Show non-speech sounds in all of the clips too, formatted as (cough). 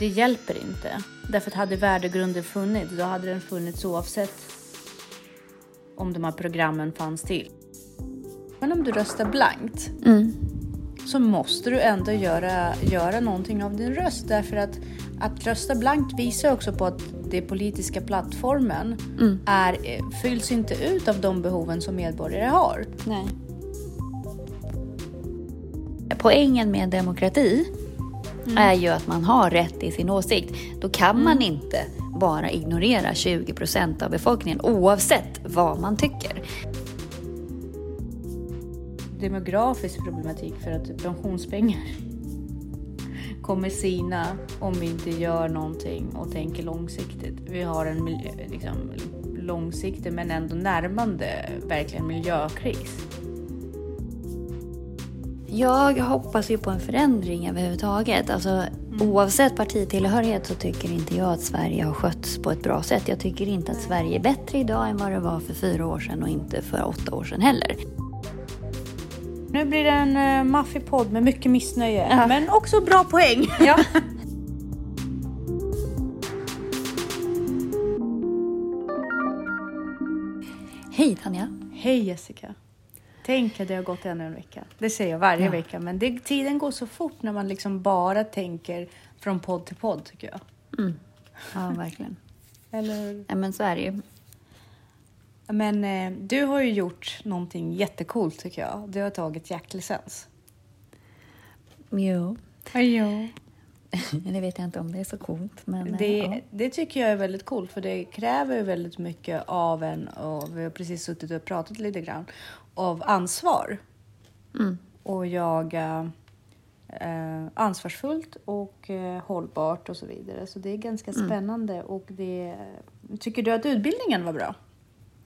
det hjälper inte. Därför att hade värdegrunden funnits, då hade den funnits oavsett om de här programmen fanns till. Men om du röstar blankt Mm. så måste du ändå göra, göra någonting av din röst. Därför att att rösta blankt visar också på att den politiska plattformen är, eh, fylls inte ut av de behoven som medborgare har. Nej. Poängen med demokrati är ju att man har rätt i sin åsikt. Då kan man inte bara ignorera 20 procent av befolkningen oavsett vad man tycker. demografisk problematik för att pensionspengar (laughs) kommer sina om vi inte gör någonting och tänker långsiktigt. Vi har en liksom, långsiktig men ändå närmande verkligen miljökris. Jag hoppas ju på en förändring överhuvudtaget. Alltså, Oavsett partitillhörighet så tycker inte jag att Sverige har skötts på ett bra sätt. Jag tycker inte att Sverige är bättre idag än vad det var för fyra år sedan och inte för åtta år sedan heller. Nu blir det en uh, maffig podd med mycket missnöje, men också bra poäng. (laughs) Ja. Hej Tanja. Hej Jessica. Tänk att det har gått ännu en vecka. Det säger jag varje Ja. vecka, men det, tiden går så fort när man liksom bara tänker från podd till podd tycker jag. Ja, verkligen. (laughs) Eller Ja, men så är det ju. Men eh, du har ju gjort någonting jättecoolt tycker jag. Du har tagit jaktlicens. Jo. Ja. Det (laughs) vet jag inte om det är så coolt. Men, eh, Det, ja. det tycker jag är väldigt coolt för det kräver ju väldigt mycket av en och vi har precis suttit och pratat lite grann av ansvar. Mm. Och jaga eh, ansvarsfullt och eh, hållbart och så vidare. Så det är ganska Mm. spännande och det tycker du att utbildningen var bra?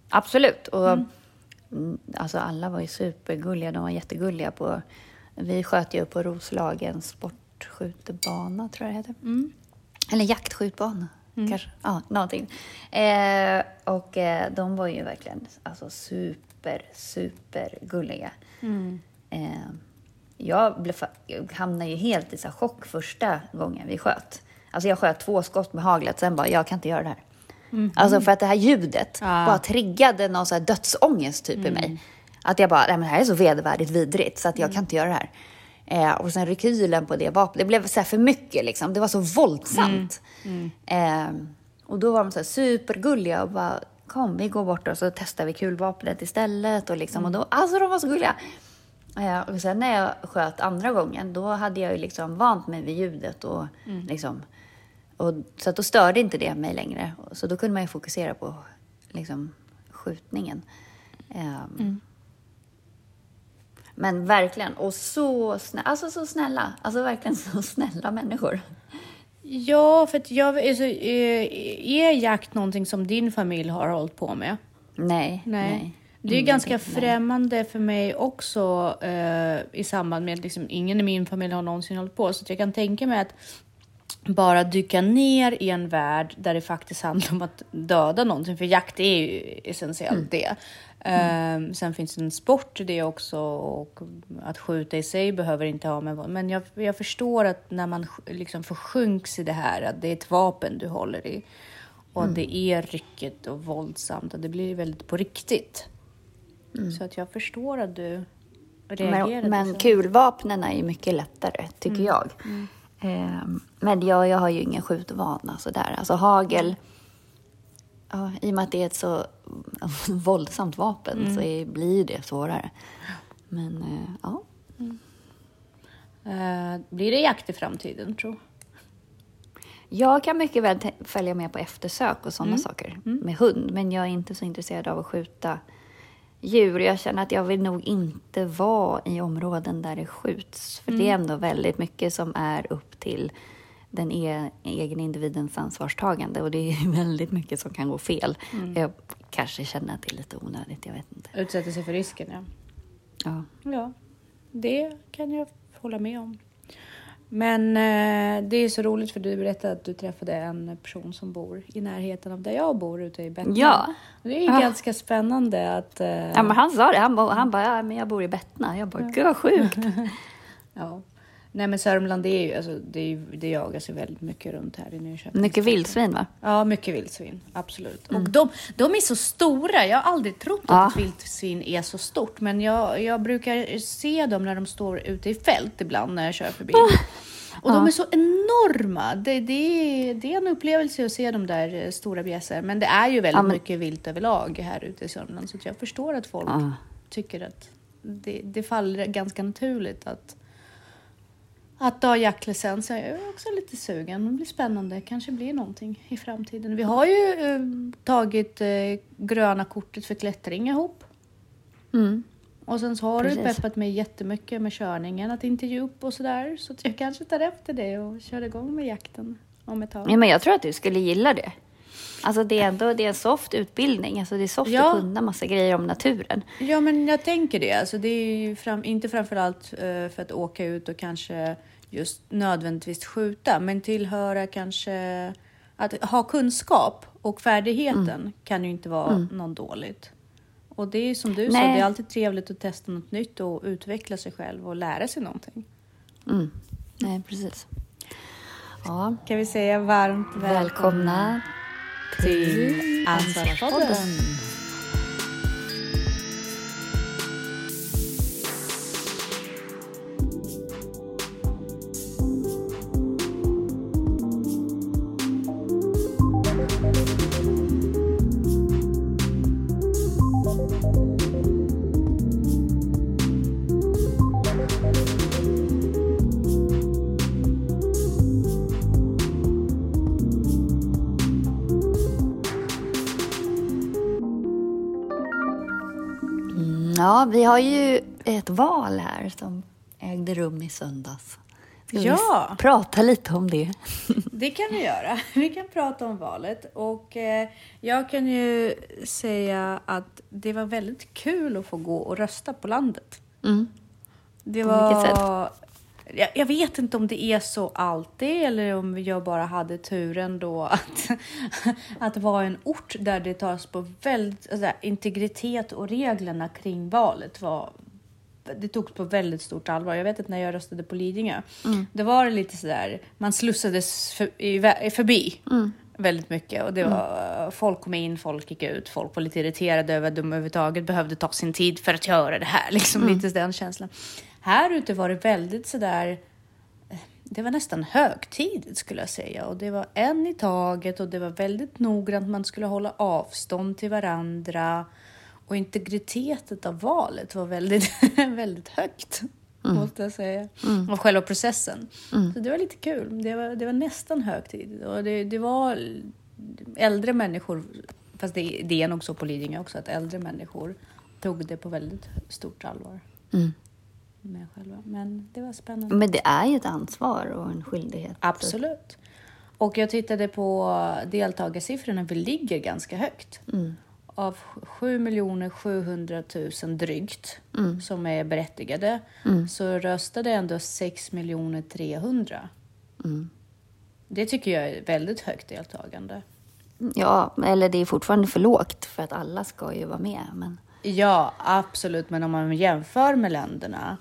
Absolut. Och, mm, alltså alla var ju supergulliga. De var jättegulliga. På, vi sköt ju på Roslagen sportskjutebana, tror jag det heter. Eller jaktskjutbana, kanske. Ja, någonting. Eh, och eh, de var ju verkligen alltså, super, super gulliga. Eh, jag, blev, jag hamnade ju helt i så chock första gången vi sköt. Alltså jag sköt två skott med haglet, sen bara, jag kan inte göra det här. Alltså för att det här ljudet Ah. bara triggade någon så här dödsångest typ i mig. Att jag bara, nej men det här är så vedervärdigt vidrigt så att jag kan inte göra det här. Eh, och sen rekylen på det vapnet, det blev så här för mycket liksom. Det var så våldsamt. Eh, och då var de så supergulliga och bara, kom vi går bort och så testar vi kulvapnet istället. Och, liksom, och då, alltså de var så gulliga. Eh, och sen när jag sköt andra gången, då hade jag ju liksom vant mig vid ljudet. Och, liksom, och, så att då störde inte det mig längre. Så då kunde man ju fokusera på liksom, skjutningen. Ehm, Men verkligen, och så, snä, alltså så snälla. Alltså verkligen (laughs) så snälla människor. Ja, för att jag, alltså, eh, är jakt någonting som din familj har hållit på med? Nej, Nej. nej. Det är ganska nej. främmande för mig också eh, i samband med att liksom, ingen i min familj har någonsin hållit på. Så att jag kan tänka mig att bara dyka ner i en värld där det faktiskt handlar om att döda någonting. För jakt är ju essentiellt Mm. det. Eh, sen finns det en sport i det också och att skjuta i sig behöver inte ha med Men jag, jag förstår att när man liksom försjunks i det här, att det är ett vapen du håller i och Mm. att det är ryckigt och våldsamt och det blir väldigt på riktigt. Så att jag förstår att du reagerade. Mm. Men, men så. kulvapnen är ju mycket lättare, tycker Mm. jag. Ehm, men jag, jag har ju ingen skjutvana sådär. Alltså hagel, ja, i och med att det är ett så (laughs) våldsamt vapen Mm. så är, blir det svårare. Men eh, ja, Eh, blir det jakt i framtiden, tror jag kan mycket väl följa med på eftersök och Mm. sådana saker med hund. Men jag är inte så intresserad av att skjuta djur. Jag känner att jag vill nog inte vara i områden där det skjuts. För det är Mm. ändå väldigt mycket som är upp till den e- egen individens ansvarstagande. Och det är (laughs) väldigt mycket som kan gå fel. Mm. Jag kanske känner att det är lite onödigt, jag vet inte. Utsätter sig för risken, ja. Ja. Ja, det kan jag hålla med om. Men eh, det är så roligt för du berättade att du träffade en person som bor i närheten av där jag bor ute i Bettna. Ja. Det är ju Ja. ganska spännande att... eh, ja, men han sa det. Han, ba, han bara, ja, men jag bor i Bettna. Jag bara, gud vad sjukt. (laughs) Ja. Nej men Sörmland är ju, alltså, det, är, det jagas ju väldigt mycket runt här i Nyköping. Mycket vildsvin va? Ja, mycket vildsvin. Absolut. Och de, de är så stora. Jag har aldrig trott Mm. Ja. att vildsvin är så stort. Men jag, jag brukar se dem när de står ute i fält ibland när jag kör förbi. Och de Ja. är så enorma. Det, det, är, det är en upplevelse att se de där eh, stora bjässar. Men det är ju väldigt Ja, men- mycket vilt överlag här ute i Sörmland. Så jag förstår att folk tycker att det, det faller ganska naturligt att att ta jaktlicens. Jag är också lite sugen. Det blir spännande. Kanske blir någonting i framtiden. Vi har ju eh, tagit eh, gröna kortet för klättring ihop. Mm. Och sen så har du Precis. peppat mig jättemycket med körningen, att inte ge upp och sådär. Så jag kanske tar efter det och kör igång med jakten om ett tag. Ja, men jag tror att du skulle gilla det. Alltså det är ändå det är en soft utbildning. Alltså det är soft Ja. att kunna massa grejer om naturen. Ja, men jag tänker det. Alltså, det är ju fram, inte framförallt uh, för att åka ut och kanske just nödvändigtvis skjuta, men tillhöra kanske att ha kunskap och färdigheten Mm. kan ju inte vara någon dåligt. Och det är som du sa, Nej. det är alltid trevligt att testa något nytt och utveckla sig själv och lära sig någonting. Mm. Nej, precis. Ja, Kan vi säga varmt välkomna välkomna till Ansvarspodden. Ja, vi har ju ett val här som ägde rum i söndags. Ska Ja. vi prata lite om det? (laughs) Det kan vi göra. Vi kan prata om valet och eh, jag kan ju säga att det var väldigt kul att få gå och rösta på landet. Mm. Det På var... Jag, jag vet inte om det är så alltid eller om jag bara hade turen då att, (laughs) att vara en ort där det tas på väldigt, alltså, integritet och reglerna kring valet var det togs på väldigt stort allvar. Jag vet att när jag röstade på Lidingö, det var lite sådär, man slussades för, i, förbi väldigt mycket och det var, folk kom in, folk gick ut, folk var lite irriterade över att de överhuvudtaget behövde ta sin tid för att göra det här, liksom lite den känslan. Här ute var det väldigt sådär, det var nästan högtidligt skulle jag säga och det var en i taget och det var väldigt noggrant. Man skulle hålla avstånd till varandra och integriteten av valet var väldigt, (laughs) väldigt högt. Måste jag säga. Och själva processen. Så det var lite kul. Det var, det var nästan högtid. Och det, det var äldre människor, fast det, det är nog så på Lidingö också, att äldre människor tog det på väldigt stort allvar. Mm. Med själva. Men det var spännande. Men det är ju ett ansvar och en skyldighet. Absolut. Och jag tittade på deltagarsiffrorna, vi ligger ganska högt. Av 7 700 000 drygt som är berättigade så röstade ändå 6 300 Det tycker jag är väldigt högt deltagande. Ja, eller det är fortfarande för lågt för att alla ska ju vara med. Men Ja, absolut. Men om man jämför med länderna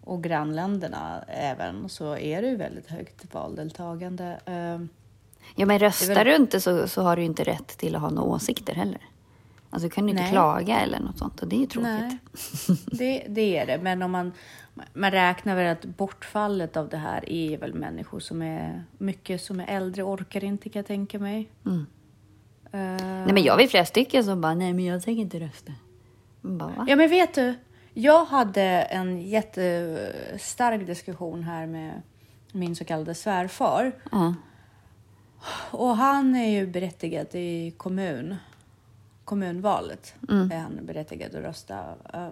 och grannländerna även så är det ju väldigt högt valdeltagande. Ehm, Ja, men röstar väl- du inte så, så har du inte rätt till att ha några åsikter heller. Alltså du kan ju inte Nej. klaga eller något sånt och det är ju tråkigt. Det, det är det. Men om man, man räknar väl att bortfallet av det här är väl människor som är mycket som är äldre orkar inte kan jag tänka mig. Mm. Eh, Nej, men jag vet flera stycken som bara, nej men jag tänker inte rösta. Bara? Ja, men vet du? Jag hade en jättestark diskussion här med min så kallade svärfar. Ja. Och han är ju berättigad i kommun. Kommunvalet är han berättigad att rösta.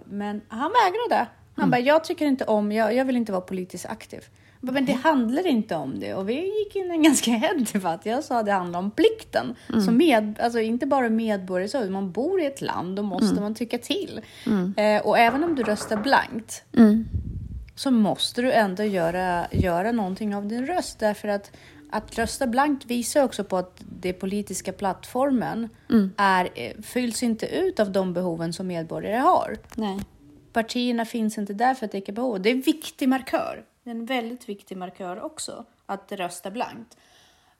Men han vägrade. Han bara, jag tycker inte om, jag, jag vill inte vara politiskt aktiv. Men det handlar inte om det. Och vi gick in en ganska (laughs) het debatt. Jag sa att det handlar om plikten. Som med, alltså inte bara medborgare, så man bor i ett land, då måste man tycka till. Eh, och även om du röstar blankt, Mm. så måste du ändå göra, göra någonting av din röst. Därför att att rösta blankt visar också på att den politiska plattformen är, eh, fylls inte ut av de behoven som medborgare har. Nej. Partierna finns inte där för att täcka behov. Det är en viktig markör. Det är en väldigt viktig markör också, att rösta blankt.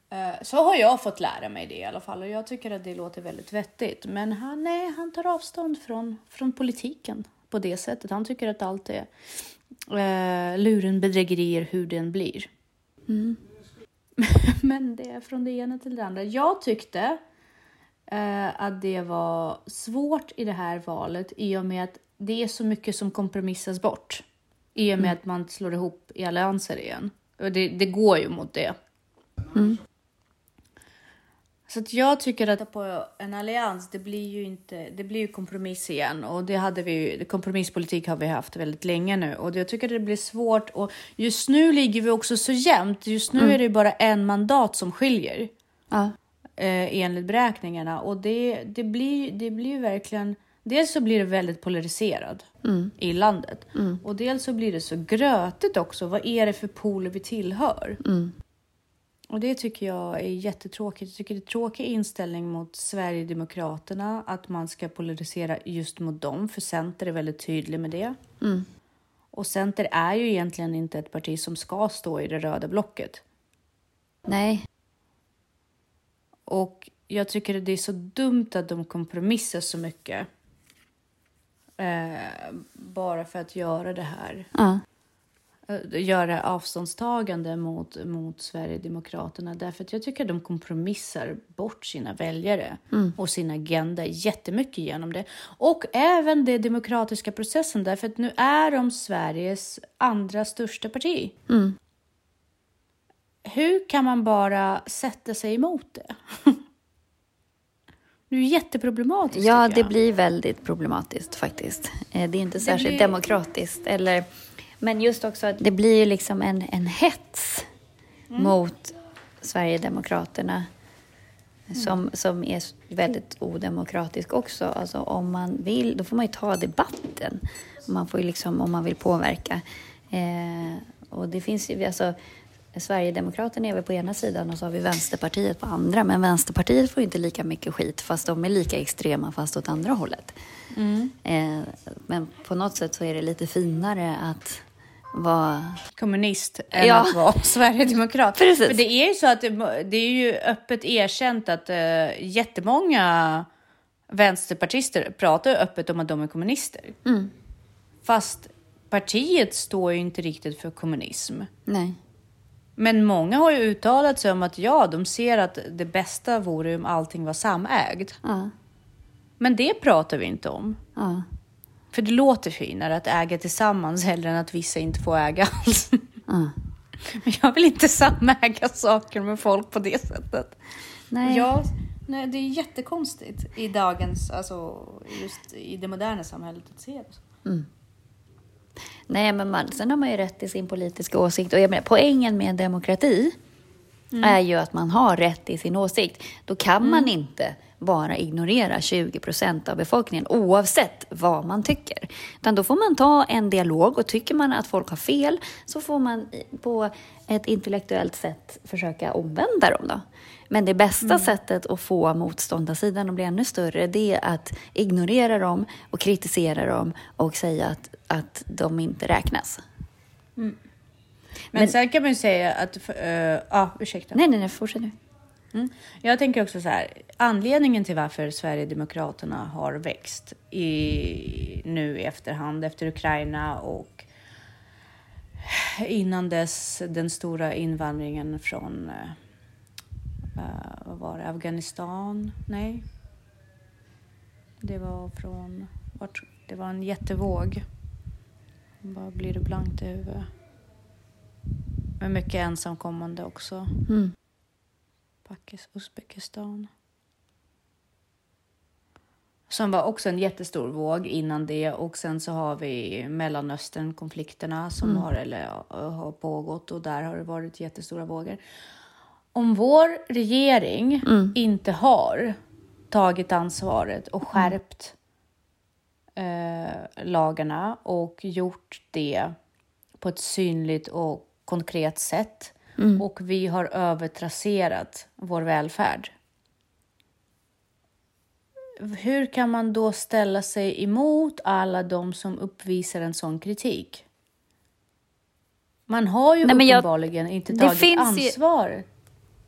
Eh, Så har jag fått lära mig det i alla fall och jag tycker att det låter väldigt vettigt. Men han, nej, han tar avstånd från, från politiken på det sättet. Han tycker att allt är eh, luren, bedrägerier, hur den blir. (laughs) Men det är från det ena till det andra. Jag tyckte eh, att det var svårt i det här valet i och med att det är så mycket som kompromissas bort. I och med att man slår ihop i allianser igen. Det, det går ju mot det. Så att jag tycker att på en allians, det blir ju inte, det blir ju kompromiss igen och det hade vi ju, kompromisspolitik har vi haft väldigt länge nu och jag tycker det blir svårt och just nu ligger vi också så jämnt. Just nu är det ju bara en mandat som skiljer Ja. eh, enligt beräkningarna och det, det blir det blir ju verkligen Dels så blir det väldigt polariserad i landet och dels så blir det så grötigt också. Vad är det för poler vi tillhör? Och det tycker jag är jättetråkigt. Jag tycker det är tråkig inställning mot Sverigedemokraterna att man ska polarisera just mot dem, för Center är väldigt tydlig med det. Och Center är ju egentligen inte ett parti som ska stå i det röda blocket. Nej. Och jag tycker det är så dumt att de kompromissar så mycket. Eh, bara för att göra det här. Ja. Eh, göra avståndstagande mot, mot Sverigedemokraterna. Därför att jag tycker att de kompromissar bort sina väljare och sin agenda jättemycket genom det. Och även den demokratiska processen. Därför att nu är de Sveriges andra största parti. Hur kan man bara sätta sig emot det? (laughs) Det är jätteproblematiskt. Ja, det blir väldigt problematiskt faktiskt. Eh, Det är inte särskilt blir- demokratiskt. Eller, men just också att det blir ju liksom en, en hets mot Sverigedemokraterna som, som är väldigt odemokratisk också. Alltså om man vill, då får man ju ta debatten. Man får ju liksom, om man vill påverka. Eh, och det finns ju, alltså, Sverigedemokraterna är väl på ena sidan och så har vi Vänsterpartiet på andra. Men Vänsterpartiet får inte lika mycket skit fast de är lika extrema fast åt andra hållet. Eh, men på något sätt så är det lite finare att vara... kommunist än Ja. att vara (laughs) sverigedemokrat. Precis. För det är ju så att det, är ju öppet erkänt att uh, jättemånga vänsterpartister pratar öppet om att de är kommunister. Fast partiet står ju inte riktigt för kommunism. Nej. Men många har ju uttalat sig om att ja, de ser att det bästa vore om allting var samägd. Ja. Men det pratar vi inte om. Ja. För det låter finare att äga tillsammans hellre än att vissa inte får äga alls. Ja. (laughs) Men jag vill inte samäga saker med folk på det sättet. Nej. Ja, nej, det är jättekonstigt i dagens, alltså just i det moderna samhället att se det. så. Nej, men man, sen har man ju rätt i sin politiska åsikt. Och jag menar, poängen med en demokrati är ju att man har rätt i sin åsikt. Då kan man inte bara ignorera 20 procent av befolkningen oavsett vad man tycker. Utan då får man ta en dialog och tycker man att folk har fel så får man på ett intellektuellt sätt försöka omvända dem. Då. Men det bästa sättet att få motståndarsidan att bli ännu större det är att ignorera dem och kritisera dem och säga att, att de inte räknas. Men, Men- sen kan man ju säga att, eh, ja ursäkta. Nej, nej, nej, fortsätt nu. Mm. Jag tänker också så här, anledningen till varför Sverigedemokraterna har växt i, nu i efterhand efter Ukraina och innan dess den stora invandringen från eh, eh, vad var det, Afghanistan? Nej. Det var från, vart, det var en jättevåg. Bara blir det blankt i huvudet. Men mycket ensamkommande också. Mm. Pakistan, Uzbekistan. Som var också en jättestor våg innan det och sen så har vi Mellanöstern-konflikterna som har, eller, har pågått och där har det varit jättestora vågor. Om vår regering inte har tagit ansvaret och skärpt eh, lagarna och gjort det på ett synligt och konkret sätt och vi har övertrasserat vår välfärd. Hur kan man då ställa sig emot alla de som uppvisar en sån kritik? Man har ju Nej, men jag- uppenbarligen inte tagit finns ju- ansvar.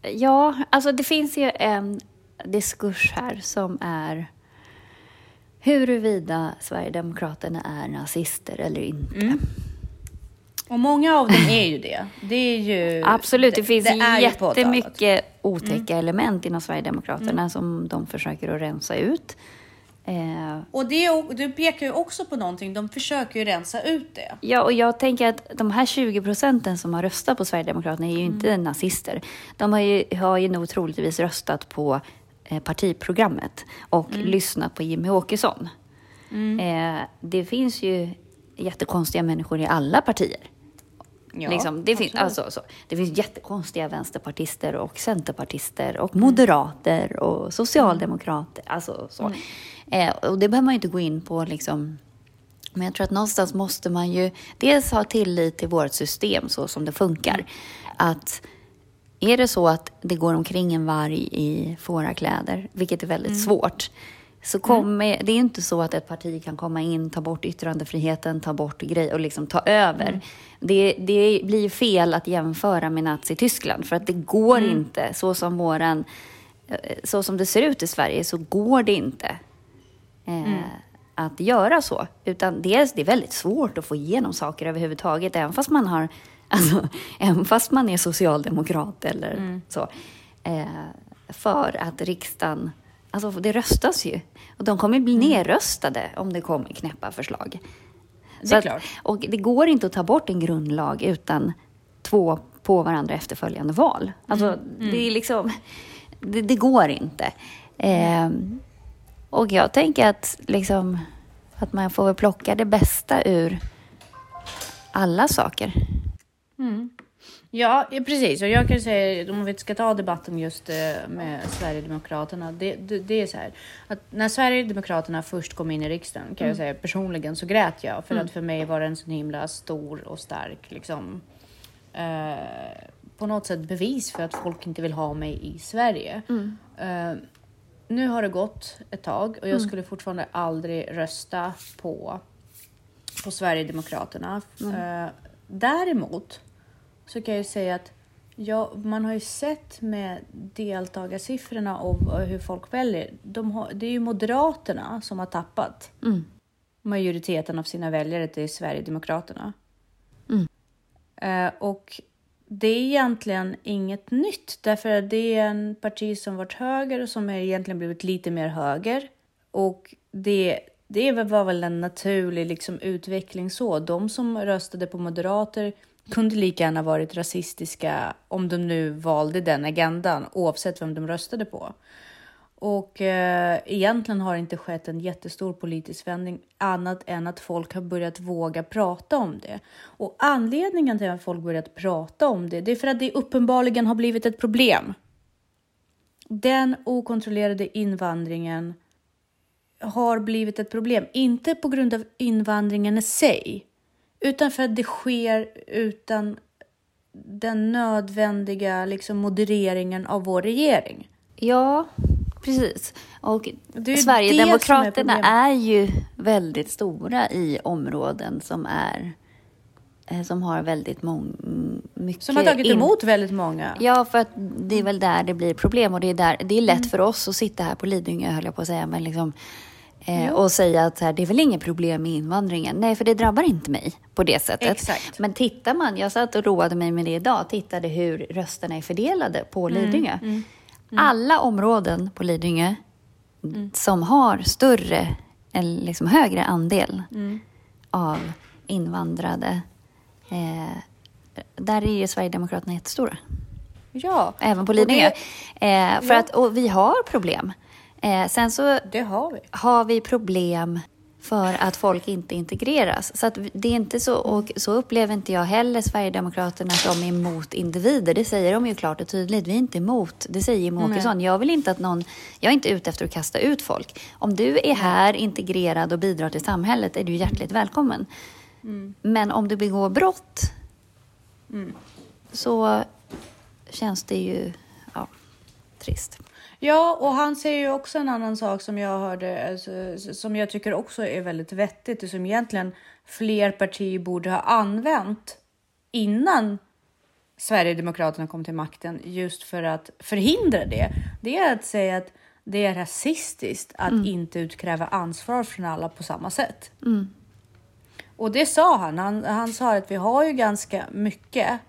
Ja, alltså det finns ju en diskurs här som är huruvida Sverigedemokraterna är nazister eller inte. Mm. Och många av dem är ju det. Det är ju... Absolut, det, finns ju påtalat. Mm. jättemycket otäcka element inom Sverigedemokraterna som de försöker att rensa ut. Eh, Och det, du pekar ju också på någonting. De försöker ju rensa ut det. Ja, och jag tänker att de här 20 procenten som har röstat på Sverigedemokraterna är ju inte Mm. nazister. De har ju, har ju nog troligtvis röstat på partiprogrammet och Mm. lyssnat på Jimmy Åkesson. Eh, det finns ju jättekonstiga människor i alla partier. Ja, liksom, det, finns, alltså, så, det finns jättekonstiga vänsterpartister och centerpartister och moderater och socialdemokrater. Alltså, så. Eh, och det behöver man ju inte gå in på liksom, men jag tror att någonstans måste man ju dels ha tillit till vårt system så som det funkar. Att är det så att det går omkring en varg i fårakläder, vilket är väldigt svårt, så kommer, det är inte så att ett parti kan komma in, ta bort yttrandefriheten, ta bort grejer och liksom ta över. Det, det blir fel att jämföra med Nazityskland, för att det går inte, så som våran, eh, så som det ser ut i Sverige, så går det inte eh, att göra så. Utan dels, det är väldigt svårt att få igenom saker överhuvudtaget, även fast man har Alltså, (laughs) även fast man är socialdemokrat eller så. Eh, för att riksdagen, alltså det röstas ju. Och de kommer bli nerröstade om det kommer knäppa förslag. Det är att- klart. Och det går inte att ta bort en grundlag utan två på varandra efterföljande val. Alltså, det är liksom, det, det går inte. Ehm, och jag tänker att, liksom, att man får väl plocka det bästa ur alla saker. Ja, ja, precis. Och jag kan säga, om vi ska ta debatten just eh, med Sverigedemokraterna. Det, det, det är så här, att när Sverigedemokraterna först kom in i riksdagen, kan jag säga personligen, så grät jag. För att för mig var det en så himla stor och stark, liksom, eh, på något sätt bevis för att folk inte vill ha mig i Sverige. Eh, nu har det gått ett tag och jag skulle fortfarande aldrig rösta på, på Sverigedemokraterna. Eh, däremot så kan jag ju säga att ja, man har ju sett med deltagarsiffrorna och hur folk väljer. De har, det är ju Moderaterna som har tappat majoriteten av sina väljare till Sverigedemokraterna. Eh, och det är egentligen inget nytt, därför att det är en parti som varit höger och som egentligen blivit lite mer höger. Och det, det var väl en naturlig liksom, utveckling så. De som röstade på moderater kunde lika gärna varit rasistiska om de nu valde den agendan, oavsett vem de röstade på. Och eh, egentligen har det inte skett en jättestor politisk vändning annat än att folk har börjat våga prata om det. Och anledningen till att folk börjat prata om det, det är för att det uppenbarligen har blivit ett problem. Den okontrollerade invandringen har blivit ett problem, inte på grund av invandringen i sig, utan för att det sker utan den nödvändiga liksom, modereringen av vår regering. Ja, precis. Och Det är är Sverigedemokraterna ju väldigt stora i områden som är eh, som har väldigt mång, mycket... Som har tagit emot väldigt många. Ja, för att det är väl där det blir problem och det är, där, det är lätt Mm. för oss att sitta här på Lidingö, höll jag på att säga, men liksom, eh, och säga att så här, det är väl inget problem med invandringen. Nej, för det drabbar inte mig på det sättet. Exakt. Men tittar man, jag satt och roade mig med det idag, tittade hur rösterna är fördelade på Mm, Lidingö. Alla områden på Lidingö Mm. som har större, eller liksom högre andel Mm. av invandrade, eh, där är ju Sverigedemokraterna jättestora. Ja, Även på Lidingö. det- Eh, för Ja. att, och vi har problem. Eh, sen så har vi. har vi problem för att folk inte integreras. Så det är inte så, och så upplever inte jag heller Sverigedemokraterna att de är emot individer. Det säger de ju klart och tydligt. Vi är inte emot, det säger Jimmie Åkesson. Jag vill inte att någon, jag är inte ute efter att kasta ut folk. Om du är här, integrerad och bidrar till samhället är du hjärtligt välkommen. Men om du begår brott så känns det ju ja, trist. Ja, och han säger ju också en annan sak som jag hörde, alltså, som jag tycker också är väldigt vettigt och som egentligen fler partier borde ha använt innan Sverigedemokraterna kom till makten just för att förhindra det. Det är att säga att det är rasistiskt att mm. inte utkräva ansvar från alla på samma sätt. Mm. Och det sa han. han. Han sa att vi har ju ganska mycket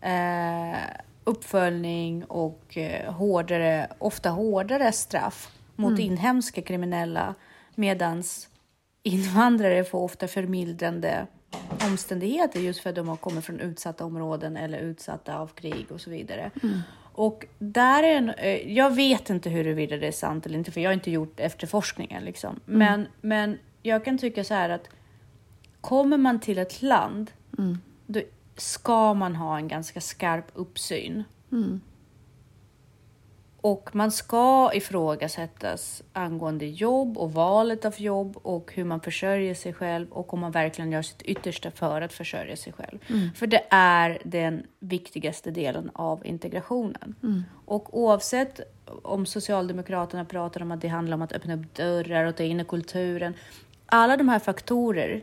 eh, uppföljning och eh, hårdare, ofta hårdare straff mot mm. inhemska kriminella medans invandrare får ofta förmildrande omständigheter just för att de har kommit från utsatta områden eller utsatta av krig och så vidare. Mm. Och där är en, eh, jag vet inte huruvida det är sant eller inte, för jag har inte gjort efterforskningen. Liksom. Mm. Men, men jag kan tycka så här att kommer man till ett land, mm. då ska man ha en ganska skarp uppsyn. Mm. Och man ska ifrågasättas angående jobb och valet av jobb och hur man försörjer sig själv och om man verkligen gör sitt yttersta för att försörja sig själv. Mm. För det är den viktigaste delen av integrationen. Mm. Och oavsett om Socialdemokraterna pratar om att det handlar om att öppna upp dörrar och ta in i kulturen. Alla de här faktorer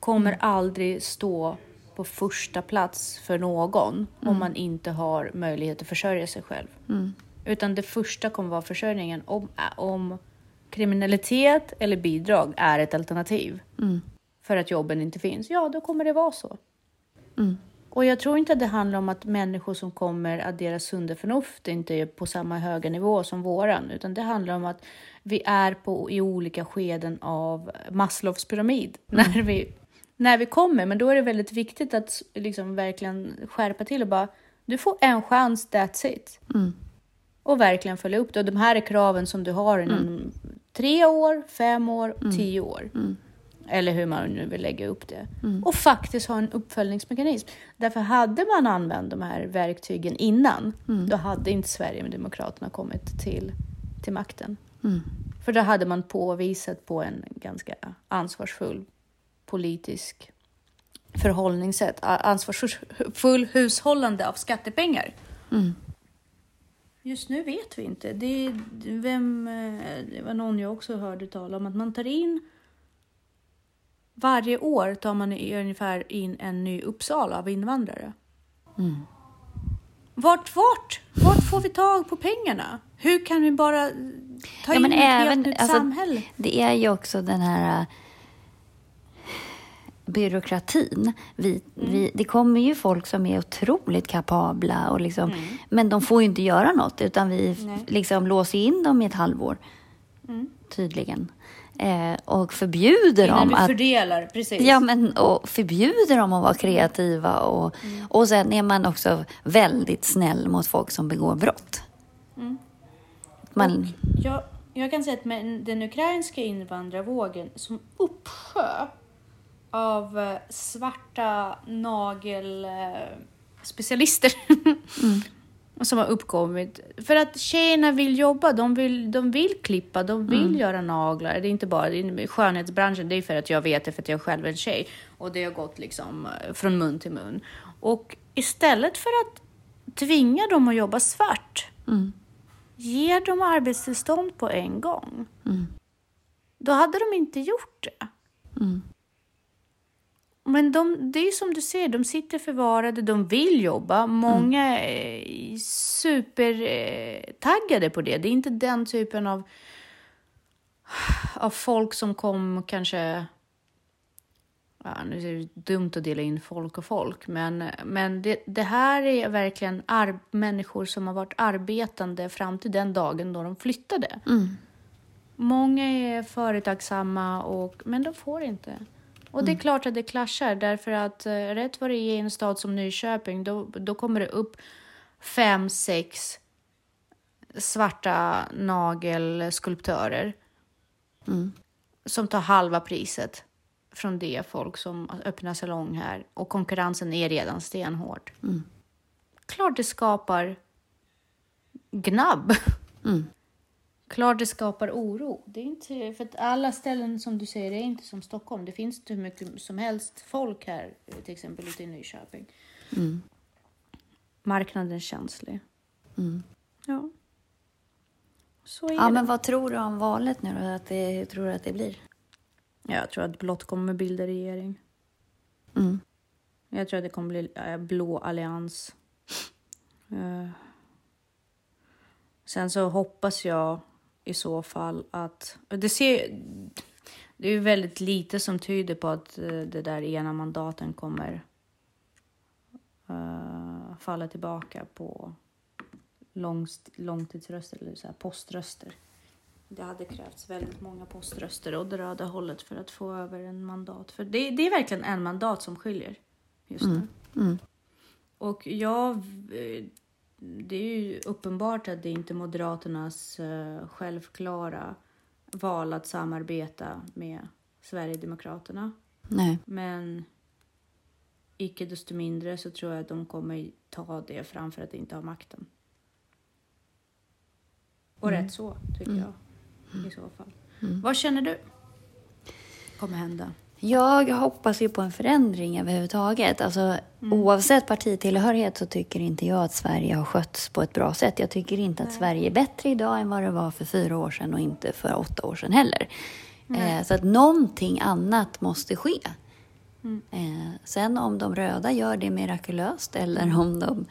kommer mm. aldrig stå på första plats för någon om mm. man inte har möjlighet att försörja sig själv. Mm. Utan det första kommer vara försörjningen. Om, om kriminalitet eller bidrag är ett alternativ mm. för att jobben inte finns, ja då kommer det vara så. Mm. Och jag tror inte att det handlar om att människor som kommer att deras sunda förnuft inte är på samma höga nivå som våran, utan det handlar om att vi är på, i olika skeden av Maslows pyramid mm. när, vi, när vi kommer. Men då är det väldigt viktigt att liksom verkligen skärpa till och bara, du får en chans, that's it. Mm och verkligen följa upp det. Och de här är kraven som du har inom mm. tre år, fem år, mm. tio år. Mm. Eller hur man nu vill lägga upp det. Mm. Och faktiskt ha en uppföljningsmekanism. Därför hade man använt de här verktygen innan, mm. då hade inte Sverigedemokraterna kommit till, till makten. Mm. För då hade man påvisat på en ganska ansvarsfull politisk förhållningssätt, ansvarsfull hushållande av skattepengar. Mm. Just nu vet vi inte. Det, vem, eh, det var någon jag också hörde tala om att man tar in varje år tar man ungefär in en ny Uppsala av invandrare. Mm. Vart, vart? Vart får vi tag på pengarna? Hur kan vi bara ta ja, in ett även, helt nytt alltså, samhälle? Det är ju också den här byråkratin. Vi, mm. vi, det kommer ju folk som är otroligt kapabla, och liksom, mm. men de får ju inte göra något utan vi liksom låser in dem i ett halvår. Mm. Tydligen. Eh, och förbjuder Innan dem att... fördelar, precis. Ja, men och förbjuder dem att vara kreativa. Och, mm. och sen är man också väldigt snäll mot folk som begår brott. Mm. Man... Jag, jag kan säga att med den ukrainska invandrarvågen som uppsjö av eh, svarta nagelspecialister mm. (laughs) som har uppkommit. För att tjejerna vill jobba, de vill, de vill klippa, de vill mm. göra naglar. Det är inte bara i skönhetsbranschen, det är för att jag vet det för att jag själv är en tjej. Och det har gått liksom eh, från mun till mun. Och istället för att tvinga dem att jobba svart, mm. ge dem arbetstillstånd på en gång. Mm. Då hade de inte gjort det. Mm. Men de, det är som du ser, de sitter förvarade, de vill jobba. Många mm. är supertaggade på det. Det är inte den typen av, av folk som kom kanske... Ja, nu är det dumt att dela in folk och folk, men, men det, det här är verkligen ar- människor som har varit arbetande fram till den dagen då de flyttade. Mm. Många är företagsamma, och, men de får inte. Och det är mm. klart att det klaschar därför att eh, rätt vad det är i en stad som Nyköping då, då kommer det upp fem, sex svarta nagelskulptörer mm. som tar halva priset från det folk som öppnar salong här och konkurrensen är redan stenhård. Mm. Klart det skapar gnabb. Mm. Klart det skapar oro. Det är inte, för att alla ställen som du säger är inte som Stockholm. Det finns inte hur mycket som helst folk här, till exempel ute i Nyköping. Mm. Marknaden är känslig. Mm. Ja. Så är ja, det. men vad tror du om valet nu då? Att det, hur tror du att det blir? Jag tror att Blott kommer bilda regering. Mm. Jag tror att det kommer bli blå allians. Eh, sen så hoppas jag i så fall att... Det, ser, det är väldigt lite som tyder på att eh, det där ena mandaten kommer uh, falla tillbaka på långst, långtidsröster eller så här poströster. Det hade krävts väldigt många poströster åt det röda hållet för att få över en mandat. För det, det är verkligen en mandat som skiljer just nu. Mm. Mm. Och jag, det är ju uppenbart att det inte är Moderaternas uh, självklara val att samarbeta med Sverigedemokraterna. Nej. Men icke desto mindre så tror jag att de kommer ta det framför att inte ha makten. Och Mm. rätt så, tycker jag. I så fall. Mm. Vad känner du kommer hända? Jag hoppas ju på en förändring överhuvudtaget. Alltså, Oavsett partitillhörighet så tycker inte jag att Sverige har skötts på ett bra sätt. Jag tycker inte att Sverige är bättre idag än vad det var för fyra år sedan och inte för åtta år sedan heller. Eh, så att någonting annat måste ske. Eh, sen om de röda gör det mirakulöst eller om de,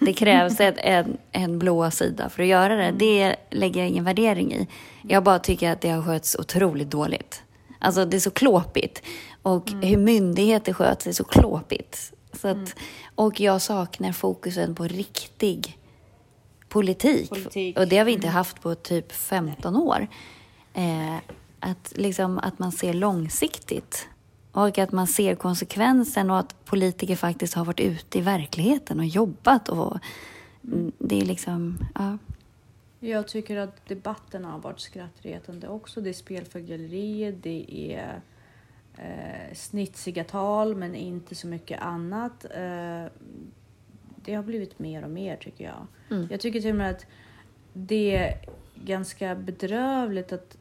det krävs ett, en, en blå sida för att göra det, det lägger jag ingen värdering i. Jag bara tycker att det har skötts otroligt dåligt. Alltså det är så klåpigt. Och hur myndigheter sköts är så klåpigt. Så att, Och jag saknar fokusen på riktig politik. Politik. Och det har vi inte haft på typ 15 år. Eh, att, liksom, att man ser långsiktigt. Och att man ser konsekvensen och att politiker faktiskt har varit ute i verkligheten och jobbat. Och, mm, det är liksom, ja. Jag tycker att debatterna har varit skrattretande också. Det är spel för galleriet, det är eh, snitsiga tal men inte så mycket annat. Eh, det har blivit mer och mer tycker jag. Mm. Jag tycker till och med att det är ganska bedrövligt att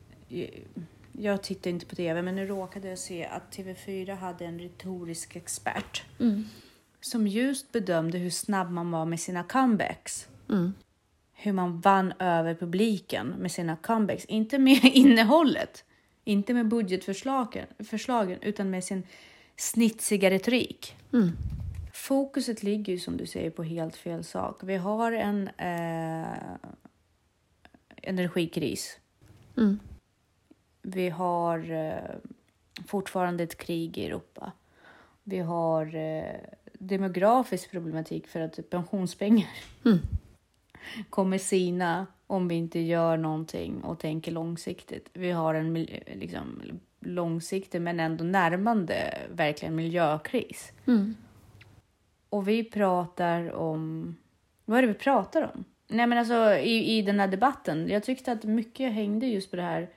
jag tittar inte på tv, men nu råkade jag se att TV4 hade en retorisk expert som just bedömde hur snabb man var med sina comebacks Mm. Hur man vann över publiken med sina comebacks. Inte med (laughs) innehållet, inte med budgetförslagen, förslagen, utan med sin snitsiga retorik. Mm. Fokuset ligger ju som du säger på helt fel sak. Vi har en eh, energikris. Mm. Vi har eh, fortfarande ett krig i Europa. Vi har eh, demografisk problematik för att pensionspengar Mm. Kommer sina om vi inte gör någonting och tänker långsiktigt. Vi har en liksom, långsiktig men ändå närmande verkligen miljökris. Mm. Och vi pratar om... Vad är det vi pratar om? Nej men alltså i, i den här debatten. Jag tyckte att mycket hängde just på det här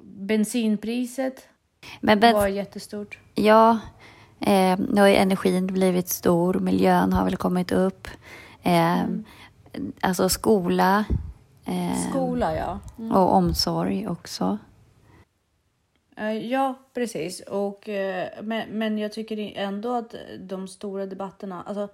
bensinpriset Men bens- var jättestort. Ja, eh, nu har ju energin blivit stor, miljön har väl kommit upp. Eh, Alltså skola eh, Skola ja. och omsorg också. Eh, Ja, precis. Och, eh, men, men jag tycker ändå att de stora debatterna... Alltså,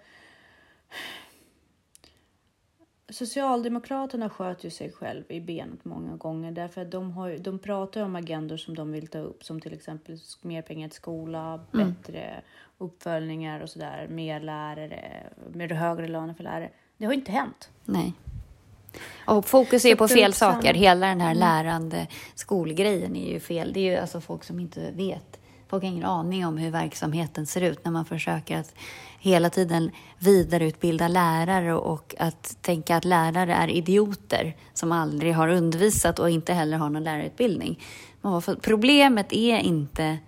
Socialdemokraterna sköt ju sig själv i benet många gånger därför att de, har, de pratar om agendor som de vill ta upp som till exempel mer pengar till skola, bättre uppföljningar och sådär, mer lärare, mer högre löner för lärare. Det har ju inte hänt. Nej. Och fokus är på fel saker. Hela den här lärande skolgrejen är ju fel. Det är ju alltså folk som inte vet. Folk har ingen aning om hur verksamheten ser ut när man försöker att hela tiden vidareutbilda lärare och att tänka att lärare är idioter som aldrig har undervisat och inte heller har någon lärarutbildning. Problemet är inte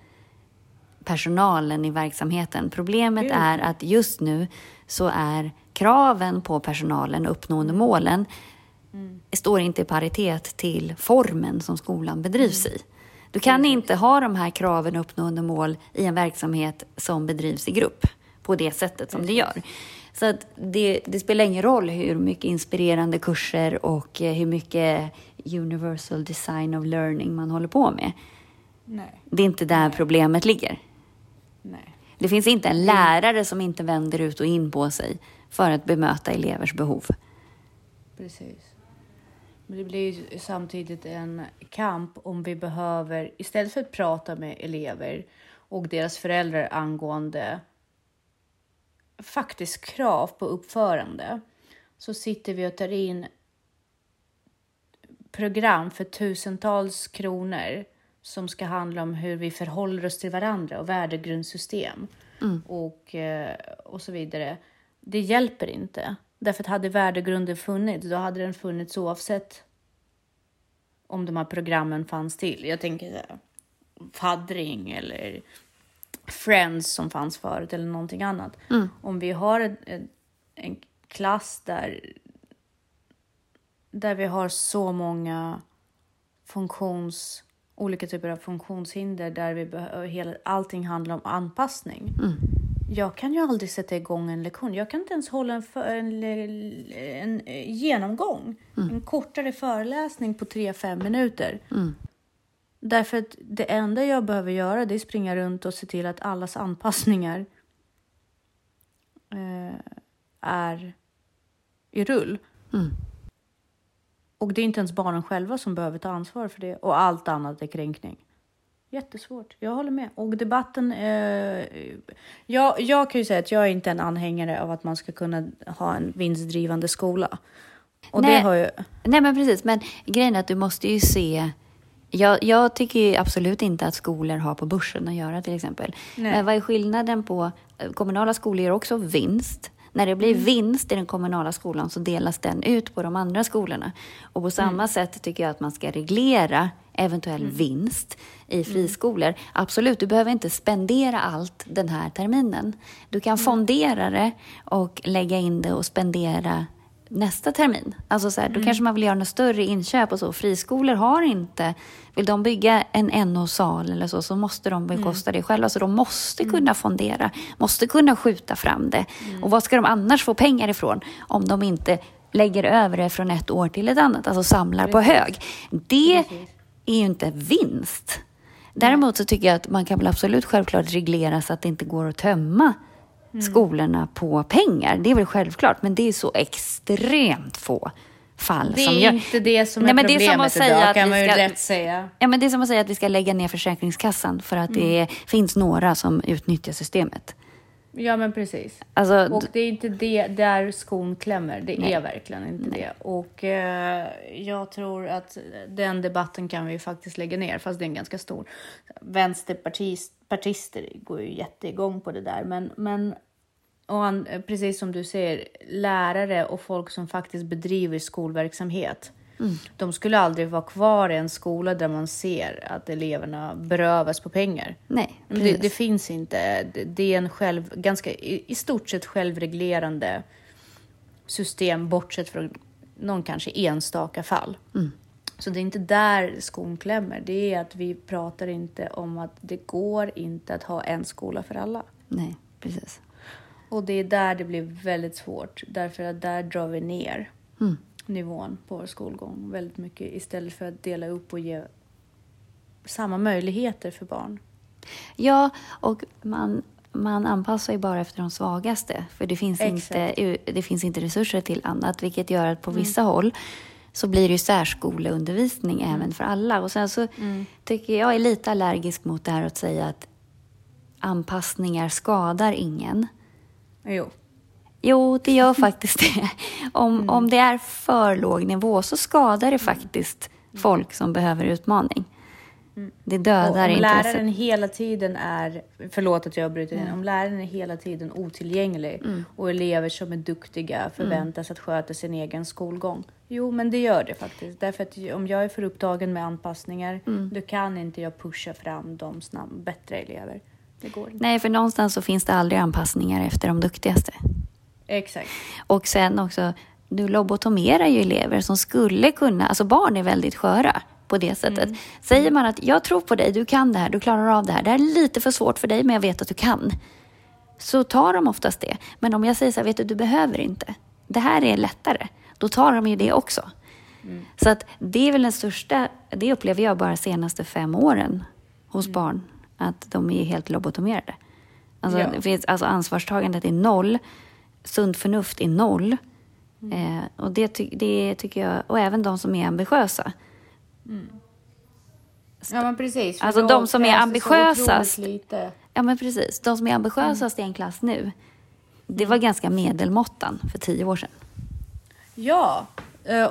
personalen i verksamheten. Problemet är att just nu så är kraven på personalen och uppnående målen står inte i paritet till formen som skolan bedrivs i. Du kan inte ha de här kraven och uppnående mål i en verksamhet som bedrivs i grupp på det sättet som det gör. Så att det, det spelar ingen roll hur mycket inspirerande kurser och eh, hur mycket universal design of learning man håller på med. Nej. Det är inte där problemet ligger. Nej. Det finns inte en lärare som inte vänder ut och in på sig för att bemöta elevers behov. Precis. Men det blir ju samtidigt en kamp om vi behöver, istället för att prata med elever och deras föräldrar angående faktiskt krav på uppförande så sitter vi och tar in program för tusentals kronor som ska handla om hur vi förhåller oss till varandra och värdegrundssystem Mm. och, eh, och så vidare. Det hjälper inte. Därför att hade värdegrunden funnits, då hade den funnits oavsett om de här programmen fanns till. Jag tänker så här, faddring eller Friends som fanns förut eller någonting annat. Mm. Om vi har en, en, en klass där, där vi har så många funktions, olika typer av funktionshinder där vi behöver, hela, allting handlar om anpassning. Mm. Jag kan ju aldrig sätta igång en lektion. Jag kan inte ens hålla en, för, en, en, en genomgång. En kortare föreläsning på 3-5 minuter. Mm. Därför att det enda jag behöver göra det är springa runt och se till att allas anpassningar eh, är i rull. Mm. Och det är inte ens barnen själva som behöver ta ansvar för det. Och allt annat är kränkning. Jättesvårt. Jag håller med. Och debatten... Eh, jag, jag kan ju säga att jag är inte en anhängare av att man ska kunna ha en vinstdrivande skola. Och Nej. det har ju... Nej, men precis. Men grejen är att du måste ju se... Jag, jag tycker ju absolut inte att skolor har på börsen att göra till exempel. Nej. Men vad är skillnaden på... Kommunala skolor gör också vinst. När det blir Mm. vinst i den kommunala skolan så delas den ut på de andra skolorna. Och på samma Mm. sätt tycker jag att man ska reglera eventuell vinst i friskolor. Absolut, du behöver inte spendera allt den här terminen. Du kan fondera det och lägga in det och spendera nästa termin. Alltså så här, Då kanske man vill göra något större inköp och så. Friskolor har inte... Vill de bygga en NO-sal eller så, så måste de bekosta det själva. Så de måste kunna fondera, måste kunna skjuta fram det. Och vad ska de annars få pengar ifrån om de inte lägger över det från ett år till ett annat, alltså samlar på hög. Det Precis. är ju inte vinst. Däremot så tycker jag att man kan väl absolut självklart reglera så att det inte går att tömma skolorna på pengar. Det är väl självklart, men det är så extremt få fall Det som är gör... inte det som Nej, är men det är problemet som att idag, att kan man ju ska- lätt säga. Ja, men det är som att säga att vi ska lägga ner Försäkringskassan för att det finns några som utnyttjar systemet. Ja, men precis. Alltså, Och det är inte det där skon klämmer. Det Nej. är verkligen inte det. Och eh, jag tror att den debatten kan vi faktiskt lägga ner, fast det är en ganska stor. Vänsterpartister går ju jätteigång på det där, men, men och han, precis som du säger, lärare och folk som faktiskt bedriver skolverksamhet. De skulle aldrig vara kvar i en skola där man ser att eleverna berövas på pengar. nej, Men det, det finns inte. Det, är en själv, ganska, i, i stort sett självreglerande system bortsett från någon kanske enstaka fall. Mm. Så det är inte där skon klämmer. Det är att vi pratar inte om att det går inte att ha en skola för alla. nej, precis. Och det är där det blir väldigt svårt. Därför att där drar vi ner Mm. nivån på vår skolgång väldigt mycket istället för att dela upp och ge samma möjligheter för barn. Ja, och man, man anpassar ju bara efter de svagaste. För det finns, Exakt. inte, det finns inte resurser till annat, vilket gör att på vissa håll så blir det ju särskoleundervisning även för alla. Och sen så tycker jag är lite allergisk mot det här att säga att anpassningar skadar ingen. Jo. Jo, det gör (laughs) faktiskt det. Om, om det är för låg nivå så skadar det faktiskt folk som behöver utmaning. Det Och dödar om intresset. läraren hela tiden är, förlåt att jag bryter in, om läraren är hela tiden otillgänglig och elever som är duktiga förväntas att sköta sin egen skolgång. Jo, men det gör det faktiskt. Därför att om jag är för upptagen med anpassningar, då kan inte jag pusha fram de snabb, bättre elever. Det går inte. Nej, för någonstans så finns det aldrig anpassningar efter de duktigaste. Exakt. Och sen också, du lobotomerar ju elever som skulle kunna, alltså barn är väldigt sköra på det sättet. Säger man att jag tror på dig, du kan det här, du klarar av det här, det här är lite för svårt för dig men jag vet att du kan. Så tar de oftast det. Men om jag säger så här, vet du, du behöver inte. Det här är lättare. Då tar de ju det också. Så att det är väl den största, det upplever jag bara senaste fem åren hos barn, att de är helt lobotomerade. Alltså, Ja. det finns, alltså ansvarstagandet är noll, sunt förnuft är noll. Eh, och det, ty, det tycker jag, och även de som är ambitiösa. Ja, men precis. Alltså, de som är ambitiösast. Ja men precis, de som är ambitiösast i en klass nu, det var ganska medelmåttan för tio år sedan. Ja,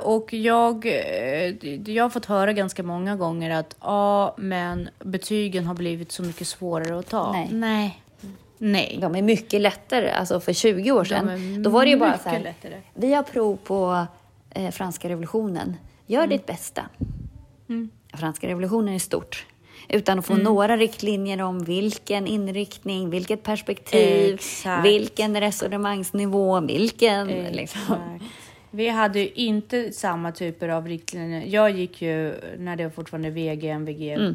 och jag, eh, jag har fått höra ganska många gånger att ja, men betygen har blivit så mycket svårare att ta. Nej. Nej. Nej. De är mycket lättare. Alltså för 20 år sedan, då var det ju bara så här. lättare. Vi har prov på eh, franska revolutionen. Gör Mm. ditt bästa. Franska revolutionen är stort. Utan att få några riktlinjer om vilken inriktning, vilket perspektiv, Exakt. vilken resonemangsnivå, vilken... Liksom. Vi hade ju inte samma typer av riktlinjer. Jag gick ju när det var fortfarande VG, MVG, eh,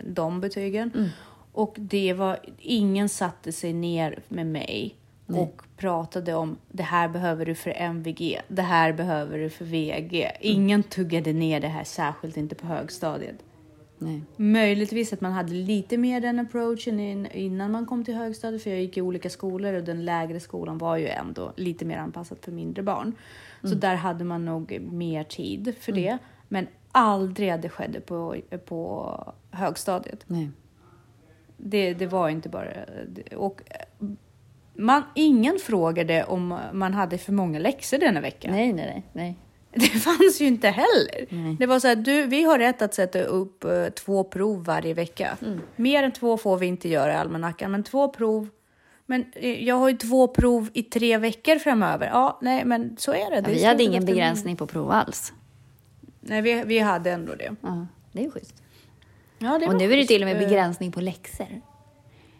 de betygen. Och det var, ingen satte sig ner med mig och pratade om det här behöver du för MVG, det här behöver du för VG. Ingen tuggade ner det här, särskilt inte på högstadiet. Nej. Möjligtvis att man hade lite mer den approachen in, innan man kom till högstadiet, för jag gick i olika skolor och den lägre skolan var ju ändå lite mer anpassad för mindre barn. Så där hade man nog mer tid för det, men aldrig att det skedde på, på högstadiet. Nej. Det, det var inte bara... Och man, ingen frågade om man hade för många läxor denna vecka. nej, nej, nej, nej. (laughs) Det fanns ju inte heller. Nej. Det var så här, du, vi har rätt att sätta upp eh, två prov varje vecka. Mm. Mer än två får vi inte göra i almanackan, men två prov. Men eh, jag har ju två prov i tre veckor framöver. Ja, nej, men så är det. Ja, det vi hade ingen begränsning på prov alls. Nej, vi, vi hade ändå det. Ja, det är schysst. Ja, det Och nu är det schysst. till och med Eh, begränsning på läxor.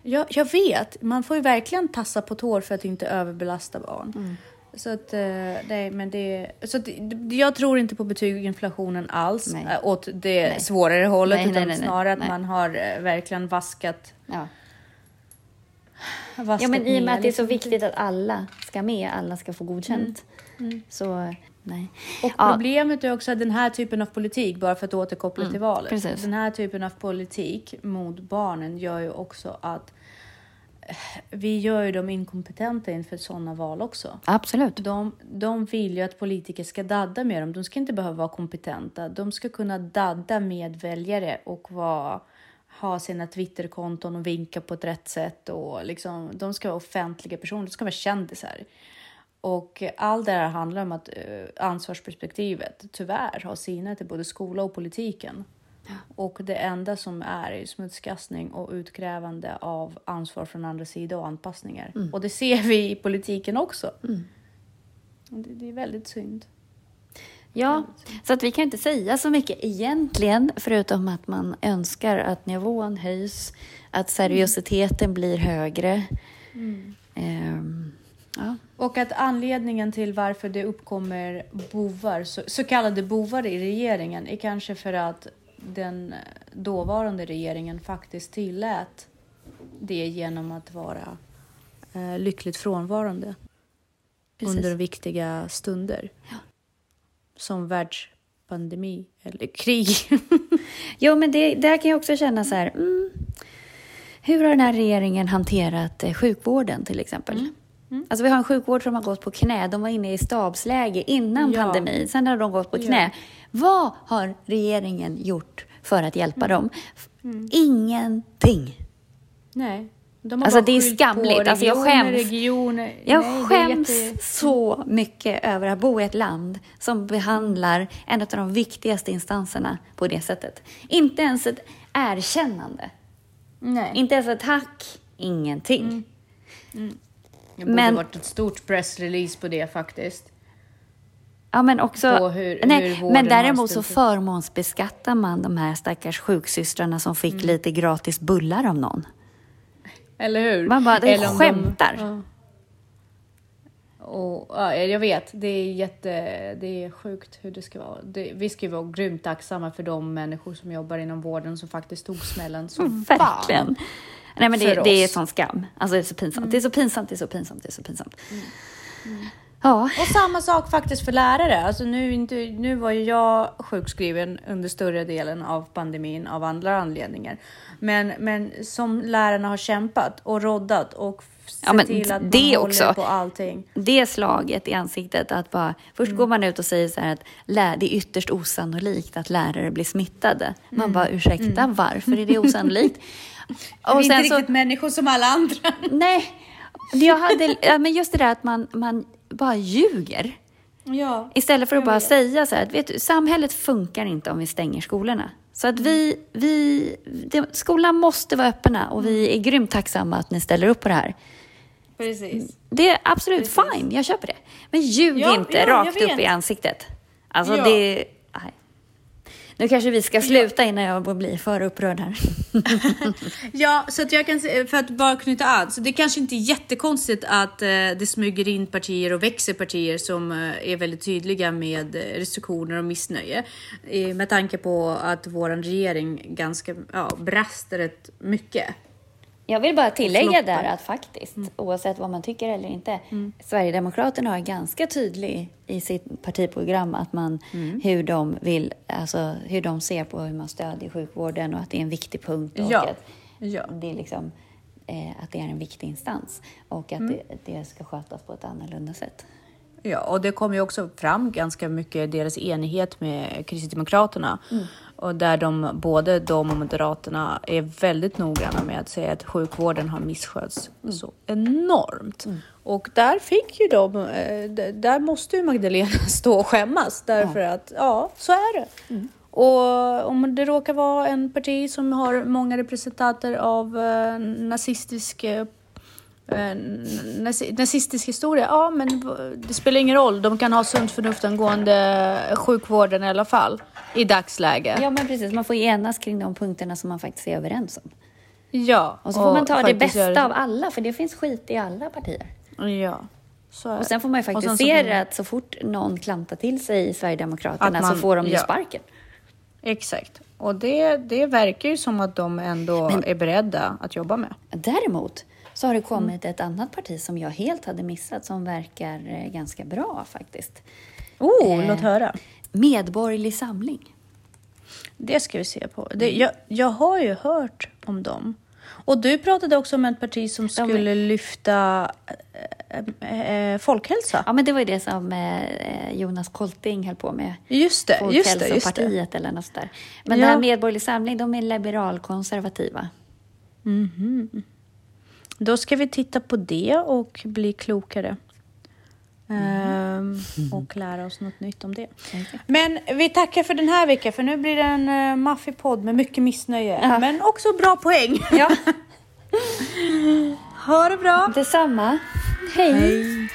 Jag, jag vet, man får ju verkligen tassa på tår för att inte överbelasta barn. Mm. Så att, eh, nej, men det, så att, jag tror inte på betyginflationen alls Nej. åt det Nej. svårare hållet, Nej, utan snarare att man har verkligen vaskat, Ja. Ja, men i och med att det är så liksom. viktigt att alla ska med, alla ska få godkänt. Så, nej. Och Ja. problemet är också att den här typen av politik, bara för att återkoppla till valet, Mm, precis. den här typen av politik mot barnen gör ju också att eh, vi gör ju dem inkompetenta inför sådana val också. Absolut. De, de vill ju att politiker ska dadda med dem. De ska inte behöva vara kompetenta. De ska kunna dadda med väljare och vara, ha sina Twitterkonton och vinka på ett rätt sätt. Och liksom, de ska vara offentliga personer, de ska vara kändisar. Och allt det här handlar om att eh, ansvarsperspektivet tyvärr har sinat till både skola och politiken. Och det enda som är är smutskastning och utkrävande av ansvar från andra sidan och anpassningar. Och det ser vi i politiken också. Och Det, det är väldigt synd. Ja, så att vi kan inte säga så mycket egentligen, förutom att man önskar att nivån höjs, att seriositeten blir högre. Ehm, ja. Och att anledningen till varför det uppkommer bovar, så, så kallade bovar i regeringen, är kanske för att den dåvarande regeringen faktiskt tillät det genom att vara eh, lyckligt frånvarande Precis. under viktiga stunder. Som världspandemi eller krig. (laughs) Jo, men det, där kan jag också känna så här, mm, hur har den här regeringen hanterat eh, sjukvården till exempel? Alltså vi har en sjukvård som har gått på knä. De var inne i stabsläge innan Ja. pandemin. Sen har de gått på knä. Vad har regeringen gjort för att hjälpa dem? F- Ingenting. Nej. De har Alltså, det är skamligt. Alltså, jag skäms. Regioner. Jag Nej, skäms jätte- så mycket över att bo i ett land som behandlar en av de viktigaste instanserna på det sättet. Inte ens ett erkännande. Nej. Inte ens ett tack. Ingenting. Det borde Men- varit ett stort pressrelease på det faktiskt. Ja, men också... Hur- nej, hur men däremot så förmånsbeskattar man de här stackars sjuksystrarna som fick lite gratis bullar av någon. Eller hur? Man bara, de om skämtar. ja. Och, ja, jag vet, det är jätte, det är sjukt hur det ska vara. Det, vi ska ju vara grymt tacksamma för de människor som jobbar inom vården som faktiskt tog smällen som fan. Verkligen. Nej, men det, det är sån skam. Alltså det är så pinsamt. Det är så pinsamt, det är så pinsamt, det är så pinsamt. Ja, Och samma sak faktiskt för lärare. Alltså nu, inte, nu var ju jag sjukskriven under större delen av pandemin av andra anledningar. Men, men som lärarna har kämpat och roddat och sett Ja, men till att man det håller också. på allting. det slaget i ansiktet att bara, först går man ut och säger så här att lä- det är ytterst osannolikt att lärare blir smittade. Man bara, ursäkta, varför är det osannolikt? (laughs) vi är inte riktigt människor som alla andra. nej, Jag hade, men just det där att man, man bara ljuger. Ja. Istället för att bara vet. säga så här, att, vet du, samhället funkar inte om vi stänger skolorna. Så att vi, vi, det, skolan måste vara öppna och vi är grymt tacksamma att ni ställer upp på det här. Precis. Det är absolut Precis. fine, jag köper det. Men ljug Ja, inte ja, rakt upp i ansiktet. Alltså Ja. det... Nu kanske vi ska sluta innan jag blir för upprörd här. (laughs) Ja, så att jag kan för att bara knyta an, så det kanske inte är jättekonstigt att eh, det smyger in partier och växer partier som eh, är väldigt tydliga med restriktioner och missnöje. Eh, med tanke på att våran regering ganska ja, brast rätt mycket. Jag vill bara tillägga floppar. där att faktiskt, oavsett vad man tycker eller inte, Sverigedemokraterna är ganska tydlig i sitt partiprogram att man, hur, de vill, alltså, hur de ser på hur man stödjer sjukvården och att det är en viktig punkt. Och Ja. att Ja. det är liksom, eh, att det är en viktig instans och att det, det ska skötas på ett annorlunda sätt. Ja, och det kom ju också fram ganska mycket deras enighet med Kristdemokraterna. Och där de, både de och Moderaterna är väldigt noggranna med att säga att sjukvården har misskötts så enormt. Och där fick ju de, eh, där måste ju Magdalena (laughs) stå och skämmas därför att ja, så är det. Och om det råkar vara en parti som har många representanter av eh, nazistisk eh, nazistisk historia. Ja, men det spelar ingen roll. De kan ha sunt förnuft angående sjukvården i alla fall i dagsläge. Ja, men precis. Man får enas kring de punkterna som man faktiskt är överens om. Ja, Och så får man ta det bästa göra- av alla, för det finns skit i alla partier. Ja, Och sen får man ju det. Och faktiskt se det att så fort någon klantar till sig i Sverigedemokraterna man- så får de ju ja. sparken. Exakt. Och det, det verkar ju som att de ändå är beredda att jobba med. Däremot så har det kommit ett annat parti som jag helt hade missat som verkar eh, ganska bra faktiskt. Oh, Eh. låt höra. Medborgerlig Samling. Det ska vi se på. Det, jag, jag har ju hört om dem. Och du pratade också om ett parti som skulle lyfta eh, eh, folkhälsa. Ja, men det var ju det som eh, Jonas Kolting höll på med. Just det, just det, just det. Eller något där. Men Ja. det här Medborgerlig Samling, de är liberalkonservativa. Då ska vi titta på det och bli klokare. Ehm, och lära oss något nytt om det. Men vi tackar för den här veckan, för nu blir det en uh, maffig podd med mycket missnöje. Ja. Men också bra poäng. Ja, (laughs) Ha det bra! detsamma. Hej. Hej.